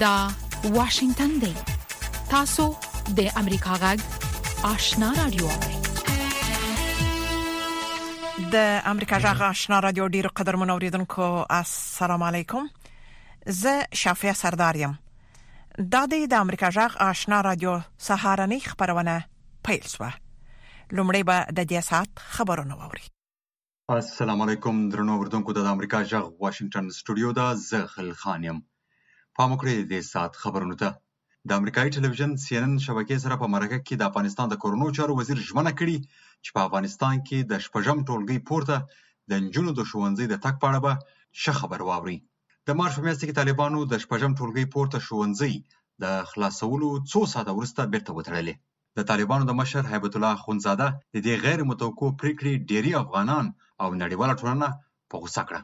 دا واشنگتن دی تاسو د امریکا غږ آشنا رادیو د امریکا غږ آشنا رادیو ډیرو قدر منوریدونکو السلام علیکم زه شافیا سردار یم د امریکا غږ آشنا رادیو سهارنی خبرونه پیل شوه لومړی به د دې سات خبرونه واوري السلام علیکم درنو وردونکو د امریکا جغ واشنگټن سټوډیو دا زه خل خان یم پام وکړئ د دې سات خبرونه ته د امریکایي ټلویزیون سی ان ان شبکې سره په مرکه کې د افغانستان د کورونو چارو وزیر ژمنه کړې چې په افغانستان کې د شپږم ټولګي پورته د نجونو د ښوونځي د تک پاړه به ښه خبر واوري د مارچ په میاشت کې طالبانو د شپږم ټولګۍ پورته ښوونځي د خلاصولو څو ساعته وروسته بیرته وتړلې د طالبانو د مشر هیبت الله اخوندزاده د دې غیر متوقع پریکړې ډیری افغانان او نړیواله ټولنه په غوسه کړه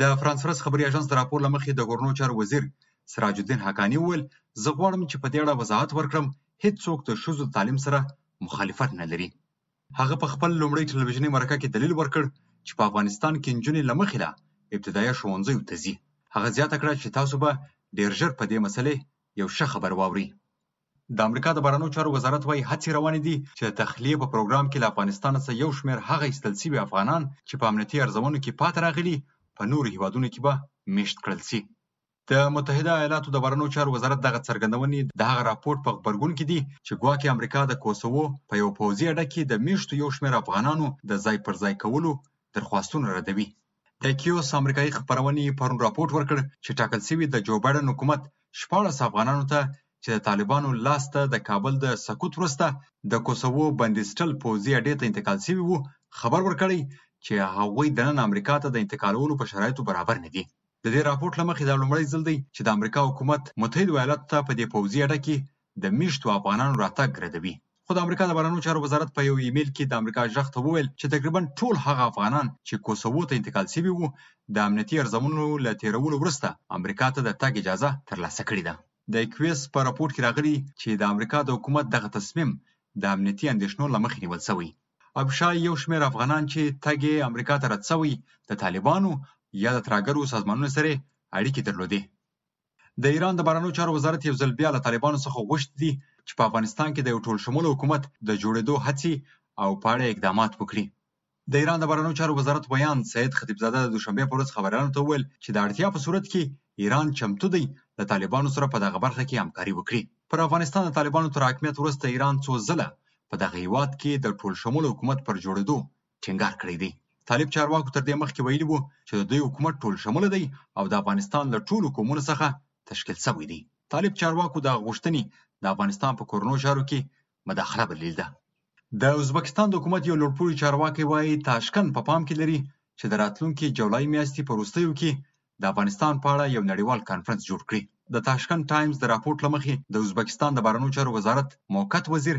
د فرانس پرس خبري اژانس د راپور لمخې د ګورنو چار وزیر سراج الدین حقانی وویل زه غواړم چې په دې اړه وضاحت ورکړم هیڅوک د ښځو تعلیم سره مخالفت نه لري هغه په خپل لومړۍ ټلویزیوني مرکه کې دلیل ورکړ چې په افغانستان کې نجونې له مخې له ابتدایه ښوونځیو ته ځي. هغه زیاته کړه چې تاسو به ډېر ژر په دې مسلې یو ښه خبر واورئ. د امریکا د بهرنیو چارو وزارت وایي هڅې روانې دي چې د تخلیې په پروګرام کې له افغانستانه څخه یو شمېر هغه ایستل شوي افغانان چې په امنیتي ارزونو کې پاتې راغلي په نورو هېوادونو کې به مېشت کړل شي. د متحده ایالاتو د بهرنیو چارو وزارت دغه څرګندونې د هغه راپورټ په غبرګون کې دي چې ګواکې امریکا د کوسوو په یوه پوځي اډه کې د میشتو یو شمېر افغانانو د ځای پر ځای کولو درخواستونه ردوي. د کیوس امریکایي خپرونې پرون راپورټ ورکړ چې ټاکل شوي د جو بایډن حکومت شپاړس افغانانو ته چې د طالبانو لاس ته د کابل د سقوط وروسته د کوسوو بندیسټل پوځي اډې ته انتقال شوي وو خبر ورکړی چې هغوی دننه امریکا ته د انتقالولو په شرایطو برابر نه دي. د دې راپورټ له مخې دا لومړی ځل دی چې د امریکا حکومت متحدو ایالاتو ته په دې پوځي اډه کې د میشتو افغانانو راتګ ردوي. خو د امریکا د بهرنیو چارو وزارت په یو ایمیل کې د امریکا ږغ ته وویل چې تقریبا ټول هغه افغانان چې کوسوو ته انتقال شوي وو د امنیتي ارزونو له تېرولو وروسته امریکا ته د تګ اجازه ترلاسه کړې ده. د ایکویس په رپورټ کې راغلي چې د امریکا د حکومت دغه تصمیم د امنیتي اندېښنو له مخې نیول شوی. او ښايي یو شمېر افغانان چې تګ یې امریکا ته رد شوی د طالبانو یا د ترهګرو سازمانونو سره اړیکې درلودې. د ایران د بهرنیو چارو وزارت یو ځل بیا له طالبانو څخه غوښتي دي چې په افغانستان کې د یو ټولشموله حکومت د جوړېدو هڅې او په اړه اقدامات وکړي. د ایران د بهرنیو چارو وزارت ویاند سید خطیبزاده د دوشنبې پر ورځ خبریالانو ته وویل چې د اړتیا په صورت کې ایران چمتو دی له طالبانو سره په دغه برخه کې همکاري وکړي. پر افغانستان د طالبانو تر حاکمیت وروسته ایران څو ځله په دغه هیواد کې د ټول شمول حکومت پر جوړېدو ټینګار کړی دی طالب چارواکو تر دې مخکې ویلي وو چې د دوی حکومت ټول شمول دی او د افغانستان له ټولو قومونو څخه تشکیل شوی دی طالب چارواکو دا غوښتنې د افغانستان په کورنو چارو کې مداخله بللې ده د ازبکستان د حکومت یو لوړپوړي چارواکی وایي تاشکند په پام کې لري چې د راتلونکي جولای میاشتې په وروستیو کې د افغانستان په اړه یو نړیوال کانفرنس جوړ کړي. د تاشکند ټایمز د راپورټ له مخې د ازبکستان د بهرنیو چارو وزارت موقت وزیر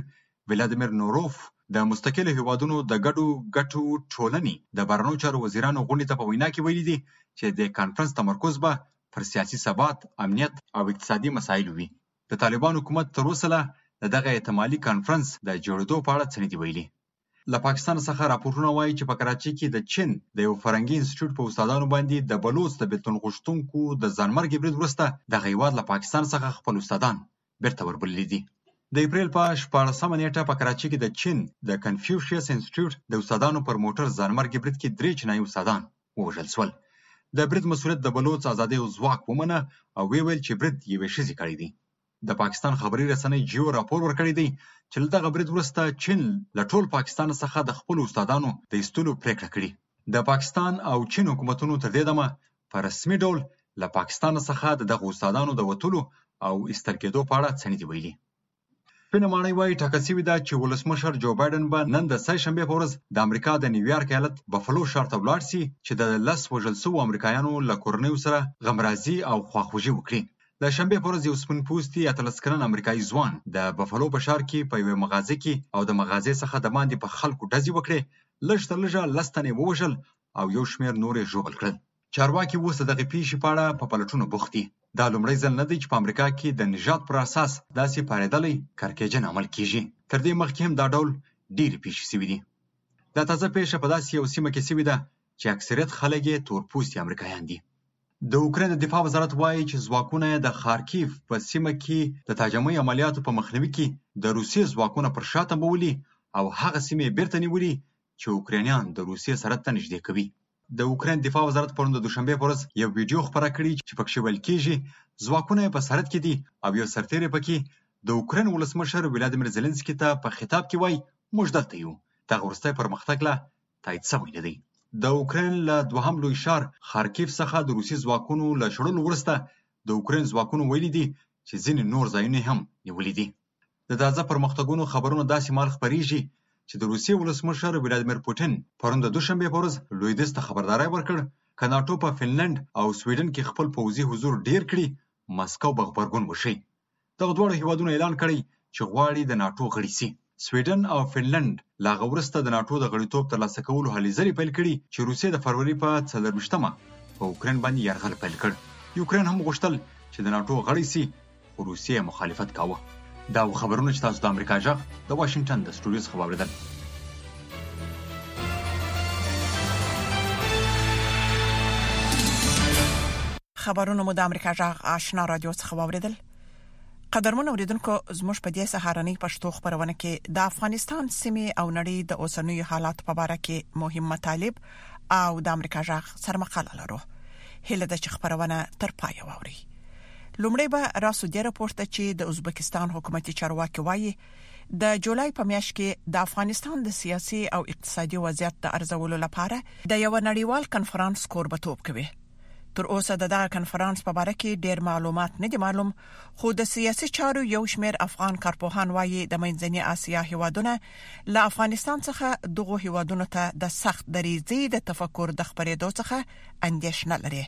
ولادیمیر نوروف د مستقلو هیوادونو د ګډو ګټو ټولنې د بهرنیو چارو وزیرانو غونډې ته په وینا کې ویلي دي چې د کانفرنس تمرکز به پر سیاسي ثبات، امنیت او اقتصادي مسایلو وي. د طالبان حکومت تر اوسه لا د دغه احتمالي کانفرنس د جوړېدو په اړه څه نه دي ویلي. له پاکستان څخه راپورونه وايي چې په کراچۍ کې د چین د یو فرهنګي انسټیټیوټ په استادانو باندې د بلوڅ د بېلتون غوښتونکو د ځانمرګي برید وروسته دغه هېواد له پاکستان څخه خپل استادان بېرته وربللي دي. د اپریل په شپاړسمه نېټه په کراچۍ کې د چین د کنفیوشیس انسټیټیوټ د استادانو پر موټر ځانمرګي برید کې درې چینایي استادان ووژل شول. د برید مسؤلیت د بلوڅ ازادیو ځواک ومنه او ویې ویل چې برید یوې ښځې کړی دی. د پاکستان خبري رسنۍ جیو راپور ورکړی دی چې له دغه برید وروسته چین له ټول پاکستان څخه د خپلو استادانو د ایستلو پریکړه کړې. د پاکستان او چین حکومتونو تر دې دمه په رسمي ډول له پاکستان څخه د دغو استادانو د وتلو او ایستل کېدو په اړه څه نه دي ویلي. سپینه ماڼۍ وایي ټاکل شوې ده چې ولسمشر جو بایډن به نن د سه شنبې په ورځ د امریکا د نیویارک ایالت بفلو ښار ته ولاړ شي چې د لس وژل شوو امریکایانو له کورنیو سره غمرازي او خواخوږي وکړي. د شنبې په ورځ یو سپین پوستی اتلس کلن امریکایي ځوان د بفلو په ښار کې په یوې مغازې کې او د مغازې څخه د باندې په خلکو ډزې وکړې، لږ تر لږه لس تنه یې ووژل او یو شمېر نور یې ژوبل کړل. چارواکي اوس د دغې پېښې په اړه په پلټنو بوخت دي. دا لومړی ځل نه دی چې په امریکا کې د نژاد پر اساس داسې پارېدلی کړکېچن عمل کېږي. تر دې مخکې هم دا ډول ډېرې پېښې شوې دي. دا تازه پېښه په داسې یوه سیمه کې شوې ده چې اکثریت خلک یې تورپوستي امریکایان دي. د اوکراین د دفاع وزارت وایي چې ځواکونه یې د خارکیف په سیمه کې د تاجمۍ عملیاتو په مخنیوي کې د روسیې ځواکونه پر شا تمبولي او هغه سیمې یې بیرته نیولي چې اوکراینیان د روسیې سرحد ته نږدې کوي. د اوکراین دفاع وزارت پرون د دوشنبې په ورځ یو ویډیو خپره کړې چې پکښې ویل کیږي ځواکونه یې په سرحد کې دي او یو سرتیری پکې د اوکراین ولسمشر ولادیمیر زیلینسکي ته په خطاب کې وایي موږ دلته یو. دغه وروستی پرمختګ لا تایید شوی نه دی. د اوکراین له دوهم لوی ښار خارکیف څخه د روسي ځواکونو له شړلو وروسته د اوکراین ځواکونو ویلي دي چې ځینې نور ځایونه یې هم نیولي دي. د تازه پرمختګونو خبرونه داسې مهال خپرېږي چې د روسیې ولسمشر ولادیمیر پوتین پرون د دوشنبې په ورځ لویدیځ ته خبرداری ورکړ که ناټو په فنلنډ او سویډن کې خپل پوځي حضور ډېر کړي مسکو به غبرګون وښيي. دغه دواړو هېوادونو اعلان کړی چې غواړي د ناټو غړي سي. سویډن او فنلنډ له هغه وروسته د ناټو د غړیتوب ترلاسه کولو هلې ځلې پیل کړي چې روسیې د فروري په څلور ویشت مه په اوکراین باندې یرغل پیل کړ. یوکراین هم غوښتل چې د ناټو غړی سي خو روسیې مخالفت کاوه. دا و خبرونه چې تاسو د امریکا جغ د واشنگټن د سټوډیو څخه واوریدل. خبرونه مو د امریکا جغ آشنا رادیو څخه واوریدل قدرمن اوریدونکو زموږ په دې سهارنۍ پښتو خبرونه کې د افغانستان سیمه او نړۍ د اوسنوي حالات په اړه کې مهم مطالب او د امریکا جغ سرمقاله لرو هله د خبرونه تر پای واوري لومړی به راسو د راپورته چې د ازبکستان حکومتي چارواکي وایي د جولای په میاشت کې د افغانستان د سیاسي او اقتصادي وضعیت د ارزولو لپاره د یو نړیوال کانفرنس کوربتوب کوي تر اوسه د دغه کنفرانس په اړه کې ډیر معلومات نه دي معلوم خو د سیاسي چارو یو شمیر افغان کارپوهان وایي د منځنۍ اسیا هیوادونه له افغانستان څخه دغه هیوادونو ته د سخت دریزي د تفکر د خبرېدو څخه اندیشنه لري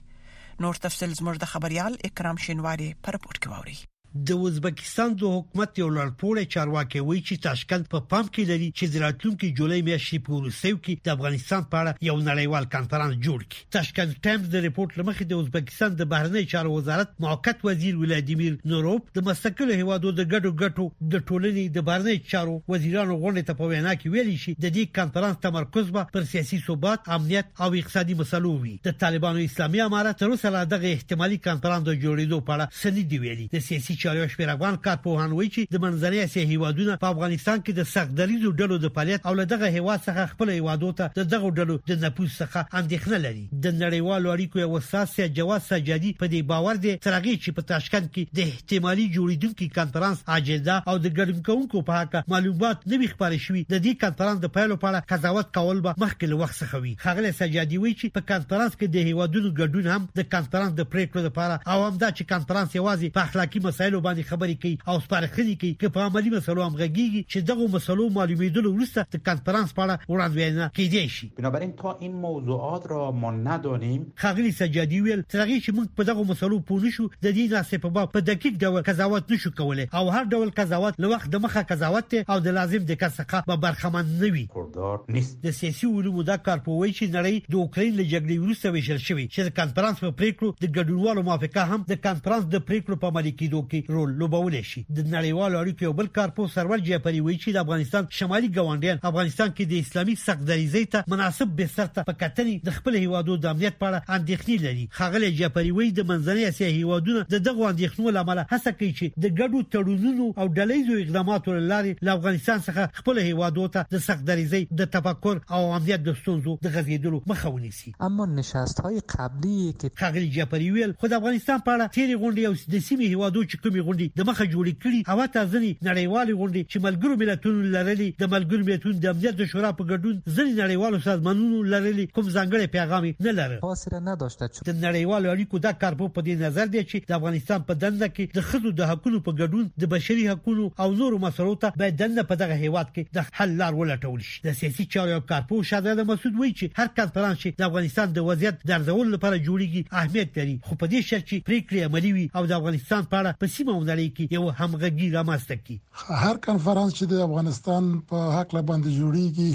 نور تفصيل زموږ د خبريال اکرام شینواری پر پورت کې ووري د ازبکستان د حکومت یو لړپوړی چارواکی وایي چې تاشکند په پام کې لري چې د راتلونکي جولای میاشتې په وروستیو کې د افغانستان په اړه یو نړیوال کانفرنس جوړ کړي تاشکند ټایمز د رپورت لمخې د ازبکستان د بهرنی چارو وزارت موقت وزیر ولادیمیر نوروپ د مستقلو هیوادو د ګډو ګټو د ټولنې د بهرنی چارو وزیرانو غونډې ته په وینا کې ویلي چې د دې کانفرنس تمرکز به پر سیاسي ثبات امنیت او اقتصادي مسلو وي د طالبانو اسلامي امارت تر اوسه لا دغه احتمالي کانفرنس د جوړېدو په اړه څه نه دي ویلي. د سیاسي چارو یو شمېر افغان کارپوهان وایي چې د منځنۍ اسیا هېوادونه په افغانستان کې د سخت دریځو ډلو د فعالیت او له دغه هېواد څخه خپلو هېوادو ته د دغو ډلو د نفوذ څخه اندېښنه لري. د نړیوالو اړیکو یو استاد سید جواد سجادي په دې باور دی تر هغې چې په تاشکند کې د احتمالي جوړېدونکي کنفرانس اجندا او د ګډون کوونکو په حق معلومات نه وي خپاره شوي، د دې کنفرانس د پایلو په اړه قضاوت کول به مخکې له وخت څخه وي. ښاغلی سجادي وایي چې په کنفرانس کې د هېوادونو ګډون هم د کنفرانس د پرېکړو لپاره او هم دا چې کنفرانس یوازې په اخلاقي مسایلو باندې خبرې کوي او سپارښتنې کوي که په عملي مسلو هم غږېږي چې دغو مسلو معلومېدلو وروسته د کنفرانس په اړه وړاندوینه کېدای شي. بنابراین تا این موضوعات را ما ندانیم. ښاغلي سجادي وویل، تر هغې چې موږ په دغو مسلو پوه نه شو، د دې ناستې په باب په دقیق ډول قضاوت نه شو کولای او هر ډول قضاوت له وخت دمخه قضاوت دی او د لازم دقت څخه به برخمن نه وي. کردار نیست. د سیاسي علومو دا کارپوه چې نړۍ د اوکراین له جګړې وروسته وېشل شوې چې د کنفرانس په پرېکړو د ګډونوالو موافقه هم د کنفرانس د پرېکړو په عملي کېدو کې رول لوبولی شي. د نړیوالو اړیکو یو بل کارپوه سرور جعفري وایي چې د افغانستان شمالي ګاونډیان افغانستان کې د اسلامي سخت دریځۍ ته مناسب بستر ته په کتنې د خپل هیوادو د امنیت په اړه اندېښنې لري ښاغلی جعفري وایي د منځنۍ اسیا هیوادونه د دغو اندېښنو له امله هڅه کوي چې د ګډو تړونونو او ډله ییزو اقداماتو له لارې له افغانستان څخه خپل هیوادو ته د سخت دریځۍ د تفکر او امنیت د ستونزو د غځېدلو مخه ونیسي اما نشست های قبلی یې که. ښاغلي جعفري وویل، خو د افغانستان په اړه تېرې غونډې او د سیمې هېوادو چې کومې غونډې د مخه جوړې کړي هوا تا ځنې نړیوالې غونډې چې ملګرو ملتونو لرلې د ملګرو ملتونو د امنیت د شورا په ګډون ځنې نړیوالو سازمانونو لرلې کوم ځانګړی پیغام یې نه لره. تاثیر نداشته چون. د نړیوالو اړیکو دا کارپوه په دې نظر دی چې د افغانستان په دننه کې د ښځو د حقونو په ګډون د بشري حقونو او نورو مسلو ته باید دننه په دغه هېواد کې د حل لار ولټول شي. د سیاسي چارو یو کارپوه شهزاده مسعود وایي چې هر کنفرانس چې د افغانستان د وضعیت د ارزولو لپاره جوړیږي اهمیت لري خو په دې شرط چې پریکړې عملي وي او د افغانستان په اړه په سیمه او نړۍ کې یو همغږي رامنځته کړي هر کنفرانس چې د افغانستان په حق له باندې جوړیږي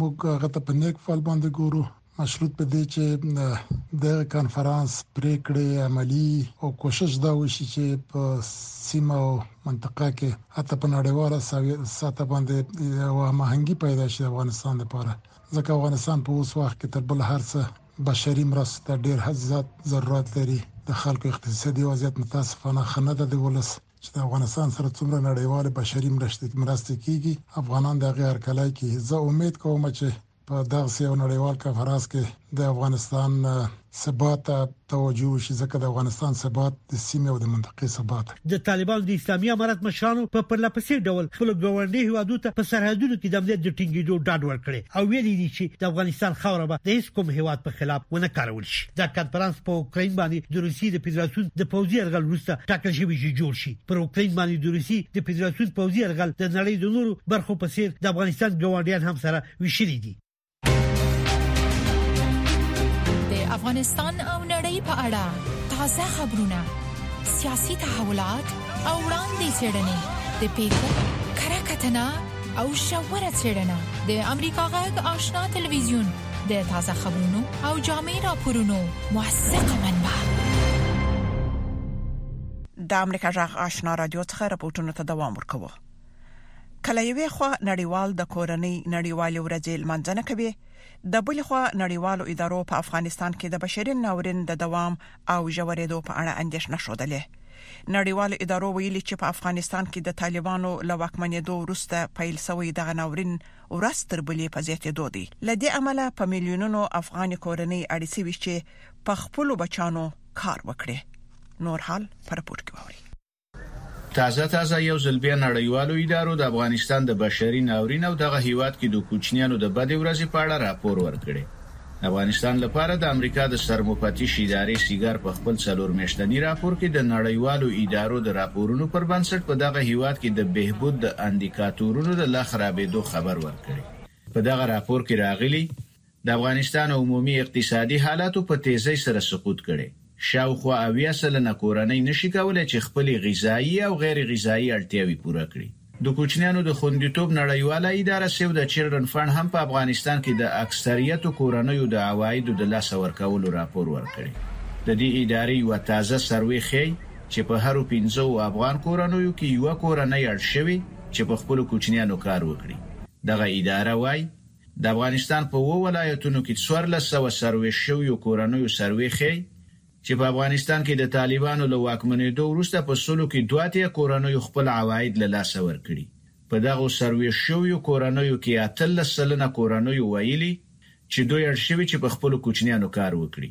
موږ هغه ته په نیک فال باندې ګورو مشروط په دې چې د کانفرنس پریکړې عملی او کوشش دا وشي چې په سیمه او منطقه کې حتی په نړیواله ساته باندې یو هماهنګي پیدا شي افغانستان لپاره ځکه افغانستان په اوس وخت کې تر بل هر څه بشري مرستو ته ډیر زیات ضرورت لري د خلکو اقتصادي وضعیت متاسفانه خنه ده د ولس چې د افغانستان سره څومره نړیوال بشري مرستې مرستې کیږي افغانان د غیر کلای کې زه امید کوم چې په دغسې یو نړیوال کنفرانس کې د افغانستان ثبات ته توجه وشي، ځکه د افغانستان ثبات د سیمې او د منطقې ثبات دی. د طالبانو د اسلامي امارت مشرانو په پرله پسې ډول خپلو ګاونډیو هېوادو ته په سرحدونو کې د امنیت د ټینګېدو ډاډ ورکړی او ویلي دي چې د افغانستان خاوره به د هېڅ کوم هېواد په خلاف ونه کارول شي. دا کنفرانس په اوکراین باندې د روسیې د فدراسیون د پوځي یرغل وروسته ټاکل شوی چې جوړ شي. پر اوکراین باندې د روسي د فدراسیون پوځي یرغل د نړۍ د نورو برخو په څیر د افغانستان ګاونډیان هم سره ویشلي دي افغانستان او نړۍ په اړه تازه خبرونه سیاسي تحولات او وړاندې څرګندې د پیښو کره کتنه او شاوره څرګندنه د امریکا غږ آشنا ټلویزیون د تازه خبرونو او جامع راپورونو موثقه منبع د امریکا جغ آشنا رادیو څخه رپورټونو ته دوام ورکوو کله یوې خوا نړیوال د کورنۍ نړیوالې ورځې لمانځنه کوي د بل خوا نړیوالو ادارو په افغانستان کې د بشري ناورین د دوام او ژورېدو په اړه اندېښنه شودلې نړیوالو ادارو ویلي چې په افغانستان کې د طالبانو له واکمنېدو وروسته پیل شوی دغه ناورین ورځ تر بلې په زیاتېدو دی لدې عمله په میلیونونو افغان کورنۍ اړیسوي چې په خپل بچانو کار وکړي نور حال پر رپورت کې ووري تازه تازه یو ځل بیا نړیوالو ادارو د افغانستان د بشري ناورین او دغه هیواد کې د کوچنیانو د بدې ورځې په اړه راپور ورکړي د افغانستان لپاره د امریکا د سرمفتش ادارې سیګار په خپل څلور میاشتنی راپور کې د نړیوالو ادارو د راپورونو پر بنسټ په دغه هیواد کې د بهبود د اندیکاتورونو د لا خرابېدو خبر ورکړي په دغه راپور کې راغلي د افغانستان عمومي اقتصادي حالاتو په تېزۍ سره سقوط کړی، شاوخوا اویا سلنه کورنۍ نه شي کولای چې خپلې غذايي او غیر غذايي اړتیاوې پوره کړي. د کوچنیانو د خوندیتوب نړیواله اداره سیو د چلډرن فنډ هم په افغانستان کې د اکثریتو کورنیو د عوایدو د لاسه ورکولو راپور ورکړی. د دې ادارې یوه تازه سروې ښیي چې په هرو پنځوو افغان کورنیو کې یوه کورنۍ اړ شوې چې په خپلو کوچنیانو کار وکړي. دغه اداره وايي، د افغانستان په اووه ولایتونو کې څوارلس سوه سروې شویو کورنیو سروې ښیي چې په افغانستان کې د طالبانو له واکمنېدو وروسته په سلو کې دوه اتیا کورنیو خپل عواید له لاسه ورکړي. په دغو سروې شویو کورنیو کې اتلس سلنه کورنیو ویلي چې دوی اړ شوي چې په خپلو کوچنیانو کار وکړي.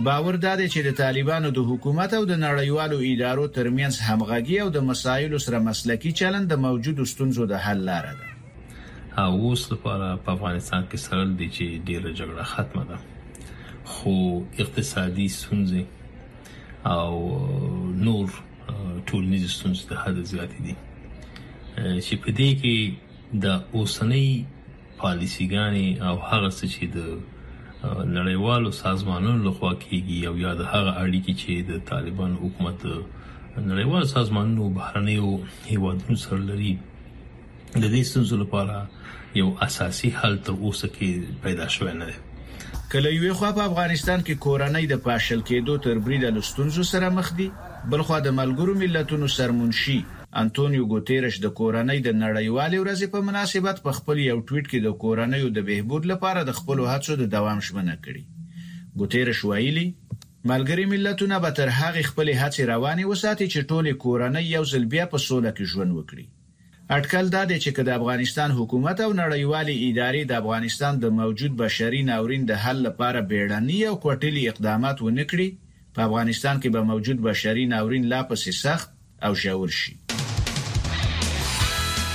باور دا دی چې د طالبانو د حکومت او د نړیوالو ادارو ترمنځ همغږي او د مسایلو سره مسلکي چلند د موجودو ستونزو د حل لاره ده. او اوس لپاره په افغانستان کې سرل دی چې ډېره جګړه ختمه ده، خو اقتصادي ستونزې او نور ټولنیزې ستونزې د حده زیاتې دي چې په دې کې د اوسنۍ پالیسي ګانې او هغه څه چې د نړیوالو سازمانونو له خوا کیږي او یا د هغه اړیکې چې د طالبان حکومت نړیوال سازمانونو بهرنیو هیوادونو سره لري د دې ستونزو لپاره یو اساسي حل تر اوسه کې پیدا شوی نه دی کله یو خو په افغانستان کې کورنۍ د پاشل کېدو تر بریده لستونزو سره مخ دي بلخو د ملګرو ملتونو سرمنشي انتونیو ګوتیرش د کورنۍ د نړیوالې ورځې په مناسبت په خپل یو ټویټ کې د کورنیو د بهبود لپاره د خپلو هڅو د دوام ژمنه کړې. ګوتیرش ویلي، ملګري ملتونه به تر هغې خپلې هڅې روانې وساتي چې ټولې کورنۍ یو ځل بیا په سوله کې ژوند وکړي. اټکل دا دی چې که د افغانستان حکومت او نړیوالې ادارې د افغانستان د موجود بشري ناورین د حل لپاره بېړني او کوټلي اقدامات ونه کړي، په افغانستان کې به موجود بشري ناورین لا پسې سخت، او ژور شي.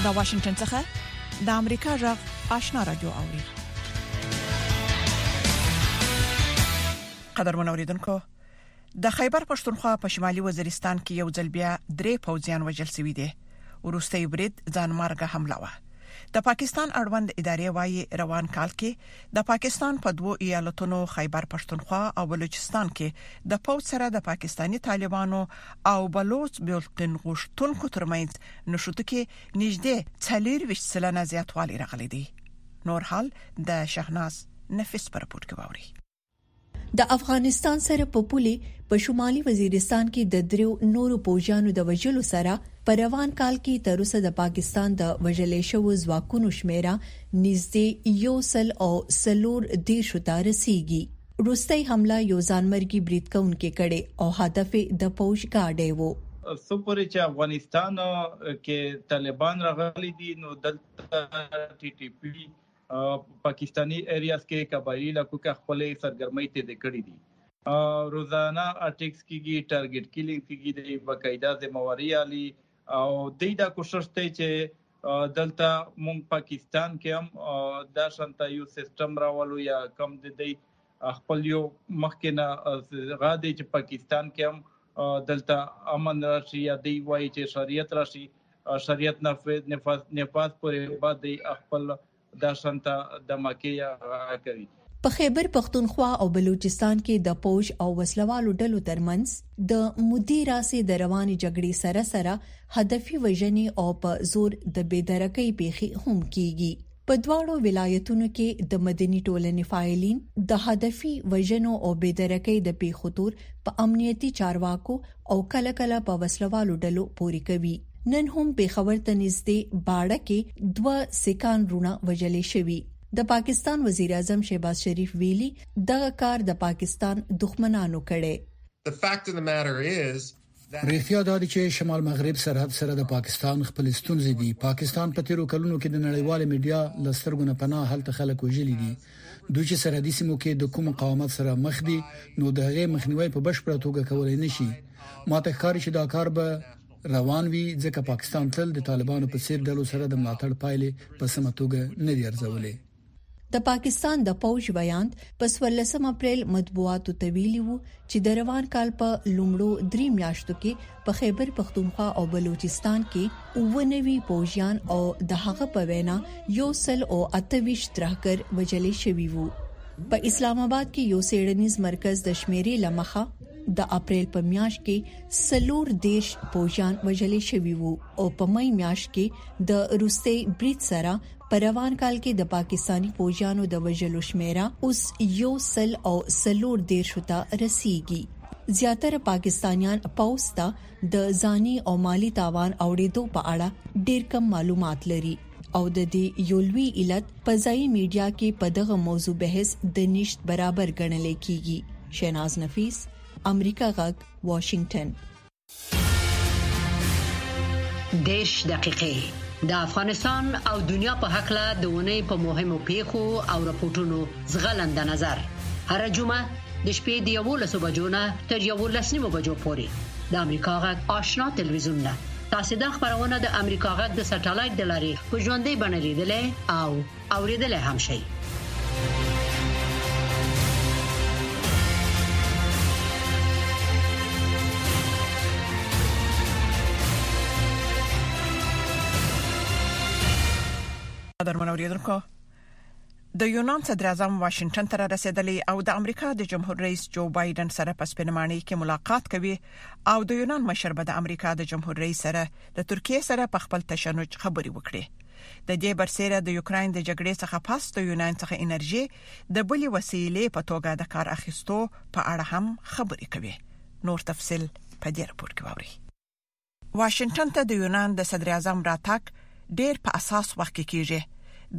د واشنگټن څخه د امریکا جغ آشنا را دي اوري قدرمن اوریدونکو د خیبر پښتونخوا په شمالي وزیرستان کې یو ځل بیا درې پوځیان وژل شوې دي ورسته یې برید ځانمارګه حمله وه د پاکستان اړوند ادارې وايي روان کال کې د پاکستان په دوو ایالتونو خیبر پښتونخوا او بلوچستان کې د پوځ سره د پاکستانی طالبانو او بلوڅ بیلتون غوښتونکو ترمنځ نشوتو کې نږدې 24 سلنه زیاتوالی راغلی دی نور حال د شهناز نفیس پر رپورت کې واوري د افغانستان سره په پولي په شمالي وزیرستان کې د دریو نورو پوجانو د وژلو سره په روان کال کې تر اوسه د پاکستان د وژلې شوو ځواکونو شمیره نږدې یو سل او سلور دیرشو ته رسیږي وروستۍ حمله یو ځانمرګي برید کوونکي کړې او هدف یې د پوځ ګاډی وو. څو پورې چې افغانستان کې طالبان راغلي دي نو دلته ټي ټي پي پاکستاني ایریاز کې قبایلي علاقو کې خپلې سرګرمۍ تېزې کړې دي. روزانه اټیکس کېږي، ټارګټ کیلینګ کېږي، د باقاعده ذمه واري عالي او دی دا کوشش دی چې دلته مونږ پاکستان کې هم دا شانته یو سیستم راولو یا کم د دی خپل یو مخکې نه غا دی چې پاکستان کې هم دلته امن راشي یا دی وایي چې شریعت راشي شریعت نفاذ نفاذ پورې بعد خپل دا شنته د مکې یا غاړه کوي. په خیبر پښتونخوا او بلوچستان کې د پوځ او وسله والو ډلو ترمنځ د مودې راهسې د روانې جګړې سره سره هدفي وژنې او په زور د بې درکۍ پېښې هم کېږي. په دواړو ولایتونو کې د مدني ټولنې فعالین د هدفي وژنو او بې درکۍ د پېښو تور په امنیتي چارواکو، او کله کله په وسلوالو ډلو پوري کوي نن هم پیښور ته نږدې باړه کې دوه سکان رونه وجل شوی د پاکستان وزیر اعظم شهباز شریف ویلي دغه کار د پاکستان دښمنانو کړي ریښتیا دا دي چې شمال مغرب سرحد سره د پاکستان خپل ستونزې دي پاکستان په تیرو کلونو کې د نړیوال میډیا لسترګونه پناه هلته خلک وژلي دي دوی چې سرحدي سیمو کې د کوم مقاومت سره مخ دي نو د هغې مخنیوي په بشپړه توګه کولای نشي ماته ښکاري چې دا کار به روان وي ځکه پاکستان تل د طالبانو په څیر ډلو سره د ملاتړ پایلې په سمه توګه نه دی ارزولې د پاکستان د پوج ویاند په 14 اپریل مطبوعاتو ته ویلي وو چې د روان کال په لومړو درې میاشتو کې په خیبر پښتونخوا او بلوچستان کې اوه نوي پوجيان او د هغه په وینا یو سل او اته ویش ترهګر وجل شوي وو په اسلام آباد کې یو سیړنیز مرکز د شمیرې لمخه د اپریل په میاشت کې سلور دیش پوجان وجل شوی وو او په مې میاشت کې د روسي بریټ سره په روان کال کې د پاکستانی پوجانو د وجلو شمیره اوس یو سل او سلور دیش ته رسیدي زیاتره پاکستانیان پوځ ته د ځاني او مالي تاوان اوړېدو په اړه ډېر کم معلومات لري او د دې یو لوی علت په ځایي میډیا کې په دغه موضوع بحث د نشت برابر ګڼل کیږي شیناز نفیس امریکا غږ واشنګټن دیش دقیقې د افغانستان او دنیا په حق له دونې په مهمو پیښو او رپورټونو زغلند نظر هر جمعه د شپې د 11 بجو نه تر 11 نیمو بجو پورې د امریکا غږ آشنا ټلویزیون نه تاسو د خبرونه د امریکا غږ د سټلایټ د لارې په ژوندۍ بڼه لیدلې او اوریدلای هم شئ. قدرمن اوریدونکو د یونان صدر اعظم واشنگټن ته رسیدلی او د امریکا د جمهور رئیس جو بایدن سره په سپینمانه کې ملاقات کوي او د یونان مشر به د امریکا د جمهور رئیس سره د ترکیه سره په خپل تشنج خبري وکړي د دې برسېره د یوکرين د جګړې څخه پس د یونان څخه انرژي د بلې وسیلې په توګه د کار اخیستو په اړه هم خبرې کوي نور تفصيل په دې راپور کې ووري واشنگټن ته د یونان د صدر اعظم راتګ ډیر په اساس وخت کې کیږي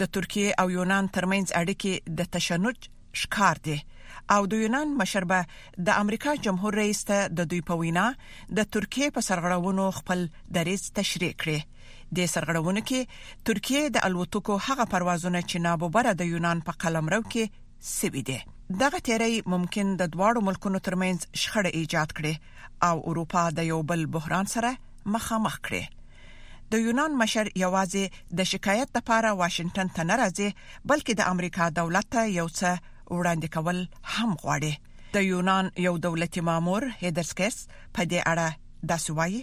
د ترکیه او یونان ترمنځ اړیکې د تشنج ښکار دي او د یونان مشربه د امریکا جمهور رئیس ته د دوی په وینا د ترکیه په سرغړونو خپل دریځ تشریح کړي د سرغړونو کې ترکیه د الوتکو هغه پروازونه چې نابوبره د یونان په قلمرو کې سوي دي دغه تیری ممکن د دواړو ملکونو ترمنځ شخړه ایجاد کړي او اروپا د یو بل بحران سره مخامخ کړي د یونان مشر یوازې د شکایت لپاره واشنگټن ته نه راځي بلکې د امریکا دولت ته یو څه وړاندې کول هم غواړي د یونان یو دولتي مامور هیدرسکس په دې اړه داسې وایي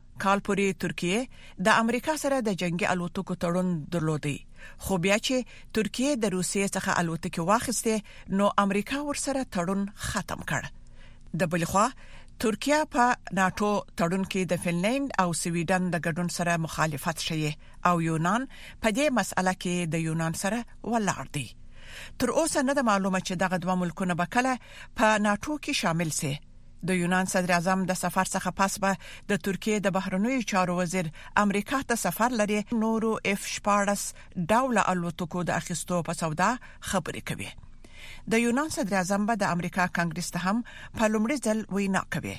کال پورې ترکیې د امریکا سره د جنگي الوتکو تړون درلودي خو بیا چې ترکیې د روسیې څخه الوتکې واخیستې نو امریکا ورسره تړون ختم کړ د بل خوا ترکیه په ناتو تړون کې د فنلند او سویډن د ګډون سره مخالفت شي او یونان په دې مسأله کې د یونان سره ولاړ دی تر اوسه نه د معلومه چې دغه دوه ملکونه به کله په ناتو کې شامل شي د یونان صدر اعظم د سفر څخه پس به د ترکیه د بهرنیو چارو وزیر امریکا ته سفر لري نورو اف 14 ډول الوتکو د اخیستو په سودا خبرې کوي د یونان صدر اعظم به د امریکا کانګرس ته هم په لومړي ځل وینا کوي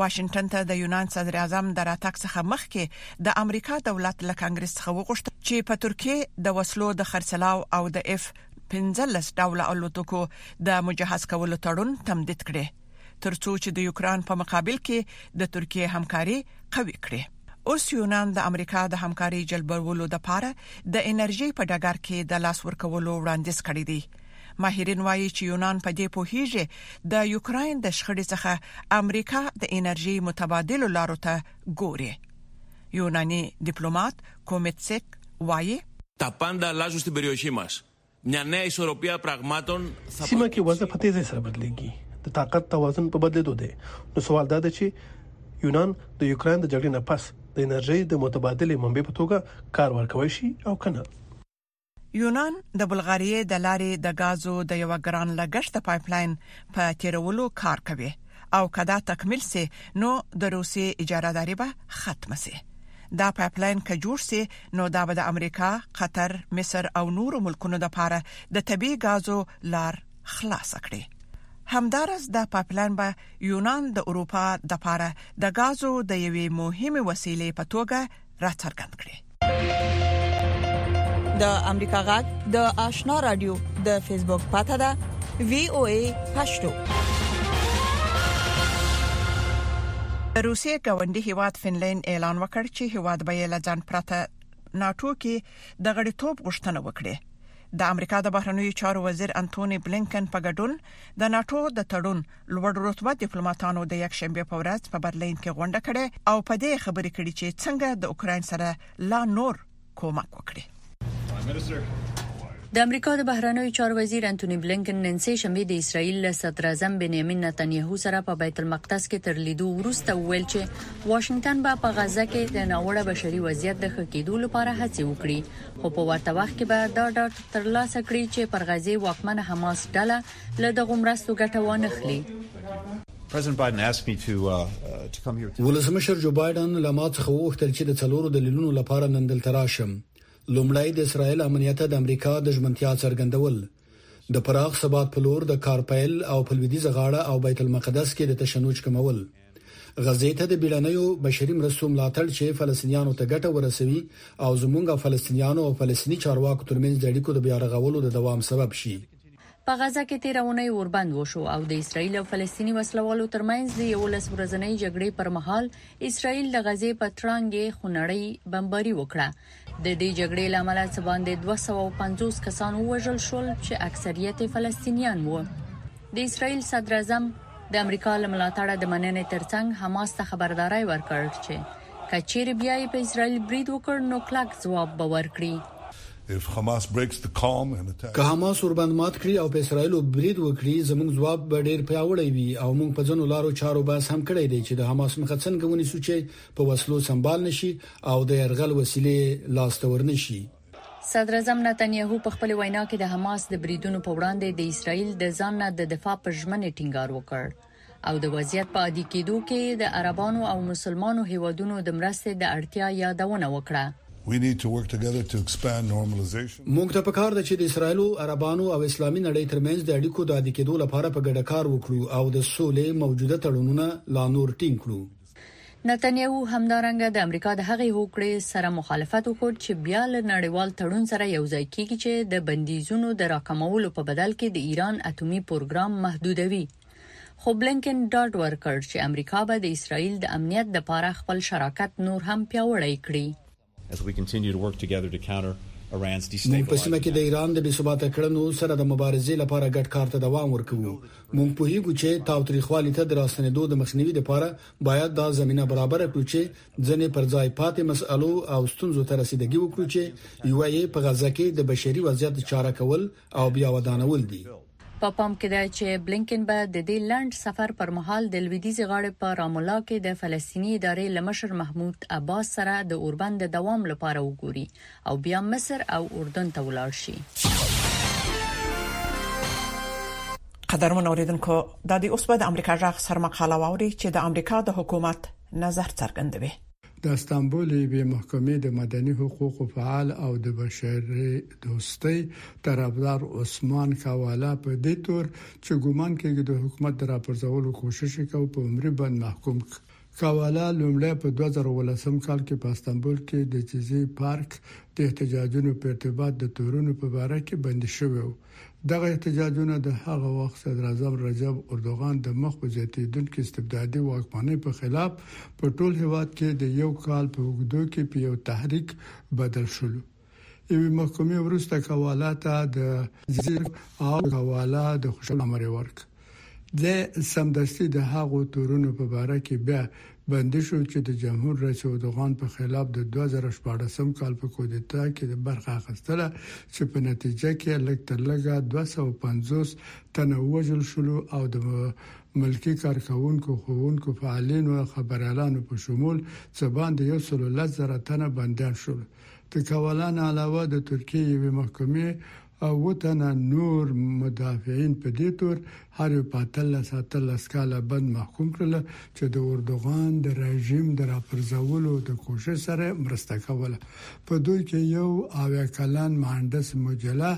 واشنگټن ته د یونان صدر اعظم د راتګ څخه مخکې د امریکا دولت له کانګرس څخه وغوښتل چې په ترکیه د وسلو د خرڅلاو او د اف 15 ډوله الوتکو د مجهز کولو تړون تمدید کړي ترڅو چې د یوکران په مقابل کې د ترکیه همکاري قوي کړي اوس یونان د امریکا د همکاري جلبولو لپاره د انرژي په ډګر کې د لاس ورکولو وړاندیز کړی دی ماهرین وایي چې یونان په دې پوهیږي د یوکرين د شخړې څخه امریکا د انرژي متبادل لارو ته ګوري یوناني ډیپلوماټ Kometzek وايي. تا پاندا لازو ستي بريوشي ماس نيا نيا ايسوروپيا پراغماتون ثابت. سیمه کې وضع په تېزۍ سره بدلېږي، د طاقت توازن په بدلېدو دی، نو سوال دا دی چې یونان د یوکراین د جګړې نه پس د انرژۍ د متبادلې منبع په توګه کار ورکوی شي او که نه؟ یونان د بلغاریې د لارې د غازو د یو ګران لګښت پایپ لاین په تیرولو کار کوي او کدا تکمیل سي نو د روسي اجاره داري به ختم سي دا پایپ لاین که جوړ سي نو دا به د امریکا، قطر، مصر او نورو ملکونو لپاره د طبي غازو لار خلاص کړي. همدارس دا پایپ لاین به یونان د اروپا لپاره د غازو د یوې مهمې وسیلې په توګه راڅرګند کړي د امریکا غږ د آشنا رادیو د فیسبوک پاته ده وی او ای پښتو د روسیې ګاونډي هیواد فنلند اعلان وکړ چې هیواد به یې لځان پرته ناتو کې د غړیتوب غوښتنه وکړي د امریکا د بهرنیو چارو وزیر انټونی بلینکن په ګډون د ناتو د تړون لوړ رتبه ډیپلوماټانو د یک شنبه په ورځ په برلین کې غونډه کړې او په دې خبرې کړې چې څنګه د اوکرين سره لا نور کومک وکړي د امریکا د بهرنیو چارو وزیر انټونی بلینکن نن سه شنبه د اسرایل له صدر اعظم بنیامین نتانیاهو سره په بیت المقدس کې تر لیدو وروسته ویل چې واشنگټن به په غزه کې د ناوړه بشري وضعیت د ښه کېدو لپاره هڅې وکړي خو په ورته وخت کې به دا ډاډ ترلاسه کړي چې پر غزه واکمنه حماس ډله له دغو مرستو ګټه وانخلي. ولسمشر جو بایډن له ما څخه وغوښتل چې د څلورو دلیلونو لپاره نن دلته راشم. لومړی، د اسرائیل امنیت ته د امریکا د ژمنتیا څرګندول. د پراخ ثبات په لور د کار پیل او په لویدیځه غاړه او بیت المقدس کې د تشنج کمول. غزې ته د بیړنیو بشري مرستو ملاتړ چې فلسطینیانو ته ګټه ورسوي او زموږ او فلسطینیانو او فلسطیني چارواکو ترمنځ د اړیکو د بیارغولو د دوام سبب شي. په غزه کې تېره اونۍ اوربند وشو او د اسراییل او فلسطیني وسلوالو ترمنځ د یولس ورځنۍ جګړې پر مهال اسراییل د غزې په تړانګې خونړۍ بمباري وکړه. د دې جګړې له امله څه باندې 250 کسان ووژل شول چې اکثریت یې فلسطینیان وو. د اسراییل صدراعظم د امریکا له ملاتړه د مننې ترڅنګ حماس ته خبرداری ورکړ چې که چیرې بیا یې په اسراییل برید وکړ نو کلک ځواب به ورکړي. که حماس اوربند مات کړي او په اسرایلو برید وکړي، زموږ ځواب به ډیر پیاوړی وي او موږ په ځینو لارو چارو بحث هم کړی دی چې د حماس مخه څنګه ونیسو چې په وسلو سمبال نه شي او د یرغل وسیلې یې لاس ته ورنه شي. صدراعظم نتنیاهو په خپلې وینا کې د حماس د بریدونو په وړاندې د اسراییل د ځان نه د دفاع پر ژمنې ټینګار وکړ. او د وضعیت په عادي کیدو کې یې د عربانو او مسلمانو هیوادونو د مرستې د اړتیا یادونه وکړه. موږ ته پکار ده چې د اسرائیلو، عربانو او اسلامي نړۍ ترمنځ د اړیکو د عادي کیدو لپاره په ګډه کار وکړو او د سولې موجوده تړونونه لا نور ټینګ کړو. نتنیاهو همدارنګه د امریکا د هغې هوکړې سره مخالفت وښود چې بیا له نړیوال تړون سره یوځای کیږي چې د بندیزونو د راکمولو په بدل کې د ایران اتومي پورګرام محدودوي. خو بلینکن ډاډ ورکړ چې امریکا به د اسرائیل د امنیت لپاره خپل شراکت نور هم پیاوړی کړي. موږ په سیمه کې د ایران د بې ثباته کړنو سره د مبارزې لپاره ګډ کار ته دوام ورکوو. موږ پوهیږو چې تاوتریخوالي ته د راستنیدو د مخنیوي لپاره باید دا زمینه برابره کړو چې ځینې پر ځای پاتې مسئلو او ستونزو ته رسیدګي وکړو چې یوه یې په غزه کې د بشري وضعیت چاره کول او بیا ودانول دي. په پام کې ده چې بلېنکن به د دې لنډ سفر پر مهال د لوېدیځې غاړې په رامولا کې د فلسطیني ادارې له مشر محمود عباس سره د اوربند د دوام لپاره وګوري او بیا مصر او اردن ته ولاړ شي. قدرمن اوریدونکو د دې اوس په امریکا جغ سر مقاله ووري چې د امریکا د حکومت نظر څرګندوي د استانبول یوې محکمې د مدني حقوقو فعال او د بشري دوستۍ طرفدار عثمان کاوالا په دې تور چې ګومان کېږي د حکومت د راپرځولو کوشش یې کاوه په عمري بند محکوم کړ. کاوالا لومړی په دوه زره او اوولسم کال کې په استانبول کې د جزي پارک د احتجاجونو په ارتباط د تورونو په باره کې بندي شوی و. دغه احتجاجونه د هغه وخت صدراعظم رجب اردوغان د مخ په زیاتیدونکې استبدادي واکمنۍ په خلاف په ټول هیواد کې د یو کال په اوږدو کې په یو تحریک بدل شولو یوې محکمې وروسته کوالا ته د زیر او کوالا د خوشولو امر یې ورکړ. دی سمدستي د هغو تورونو په باره کې بیا بندي شو چې د جمهور رئیس اردوغان په خلاف د 2014 کال په کودتا کې د برخه اخیستله چې په نتیجه کې لږ تر لږه 250 تنه وژل شلو او د ملکی کارکوونکو ښوونکو فعالینو او خبریالانو په شمول څه باندې یو سلو لس زره تنه بندیان شول د کولان علاوه د ترکیې یوې محکمې اووه تنه نور مدافعین په دې تور هر یو په اتلس اتلس کاله بند محکوم کړل چې د اردوغان د رژیم د راپرځولو د کوشش سره مرسته کوله. په دوی کې یو اویا کلن مهندس مجله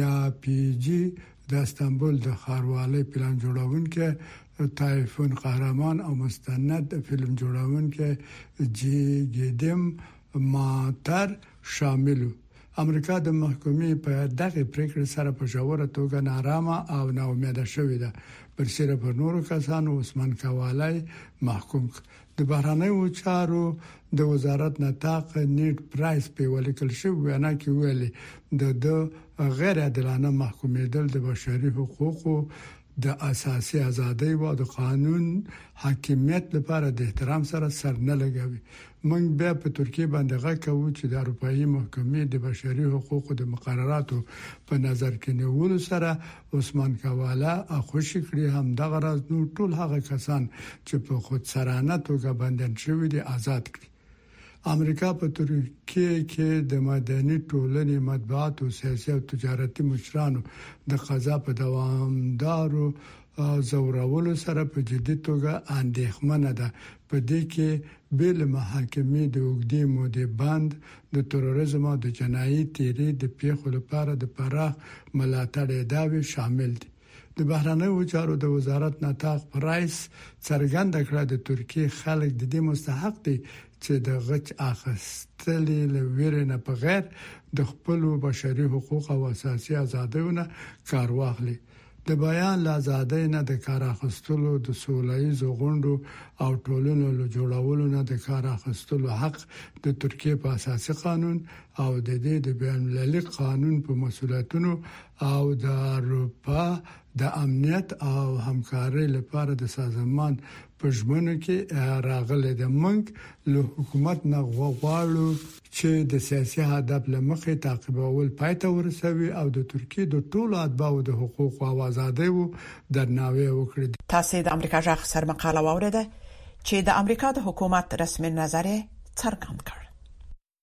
یا پي جي، د استانبول د ښاروالۍ پلان جوړونکی تایفون قهرمان او مستند فلم جوړونکی جي ګیدیم ماتر شامل وو. امریکا د محکمې په دغه پریکړه سره په ژوره توګه نارامه او نا امیده شوې ده برسره پر نورو کسانو عثمان کوالای محکوم د بهرانیو چارو د وزارت نطاق نیټ پرایس په ولیکل شو وینا کې ویلي د د غیر عادلانه محکومېدل د بشري حقوقو د اساسي ازادیو او د قانون حاکمیت لپاره د احترام سره سر نه لګوي. موږ بیا په ترکیې باندې غږ کوو چې د اروپايي محکمې د بشري حقوقو د مقرراتو په نظر کې نیولو سره عثمان کواله خوشې کړي، همدغه راز نور ټول هغه کسان چې په خودسرانه توګه بندیان شوي دي، ازاد کړي. امریکا په ترکیه کې د مدني ټولنې، مطبوعاتو، سیاسي او تجارتي مشرانو د قضا په دوامداره ځورولو سره په جدي توګه اندېښمنه ده، په دې کې بې له محاکمې د اوږدې مودې بند، د ترورېزم او د جنايي تېري د پېښو لپاره د پراخ ملاتړ ادعاوې شامل دي. د بهرنیو چارو د وزارت نطاق په رایس څرګنده کړه، د ترکیې خلک د دې مستحق دي چې د غچ اخیستلې له ویرې نه په غیر د خپلو بشري حقوق او اساسي ازادیو نه کار واخلي، د بیان له ازادۍ نه د کار اخیستلو، د سوله ییزو غونډو او ټولنو له جوړولو نه د کار اخیستلو حق د ترکیې په اساسي قانون او د دې د بین المللي قانون په مسوولیتونو او د اروپا د امنیت او همکارۍ لپاره د سازمان په ژمنو کې راغلي د منک له حکومت نه غواړو چې د سیاسي هدف لمخې تعقیبول پای ته ورسوي او د ترکیه د ټولو اتباعو د حقوقو او ازادیو درناوی وکړي تاسو د امریکا جغ سر مقاله واوریده چې د امریکا د حکومت رسمي نظر څرګند کړ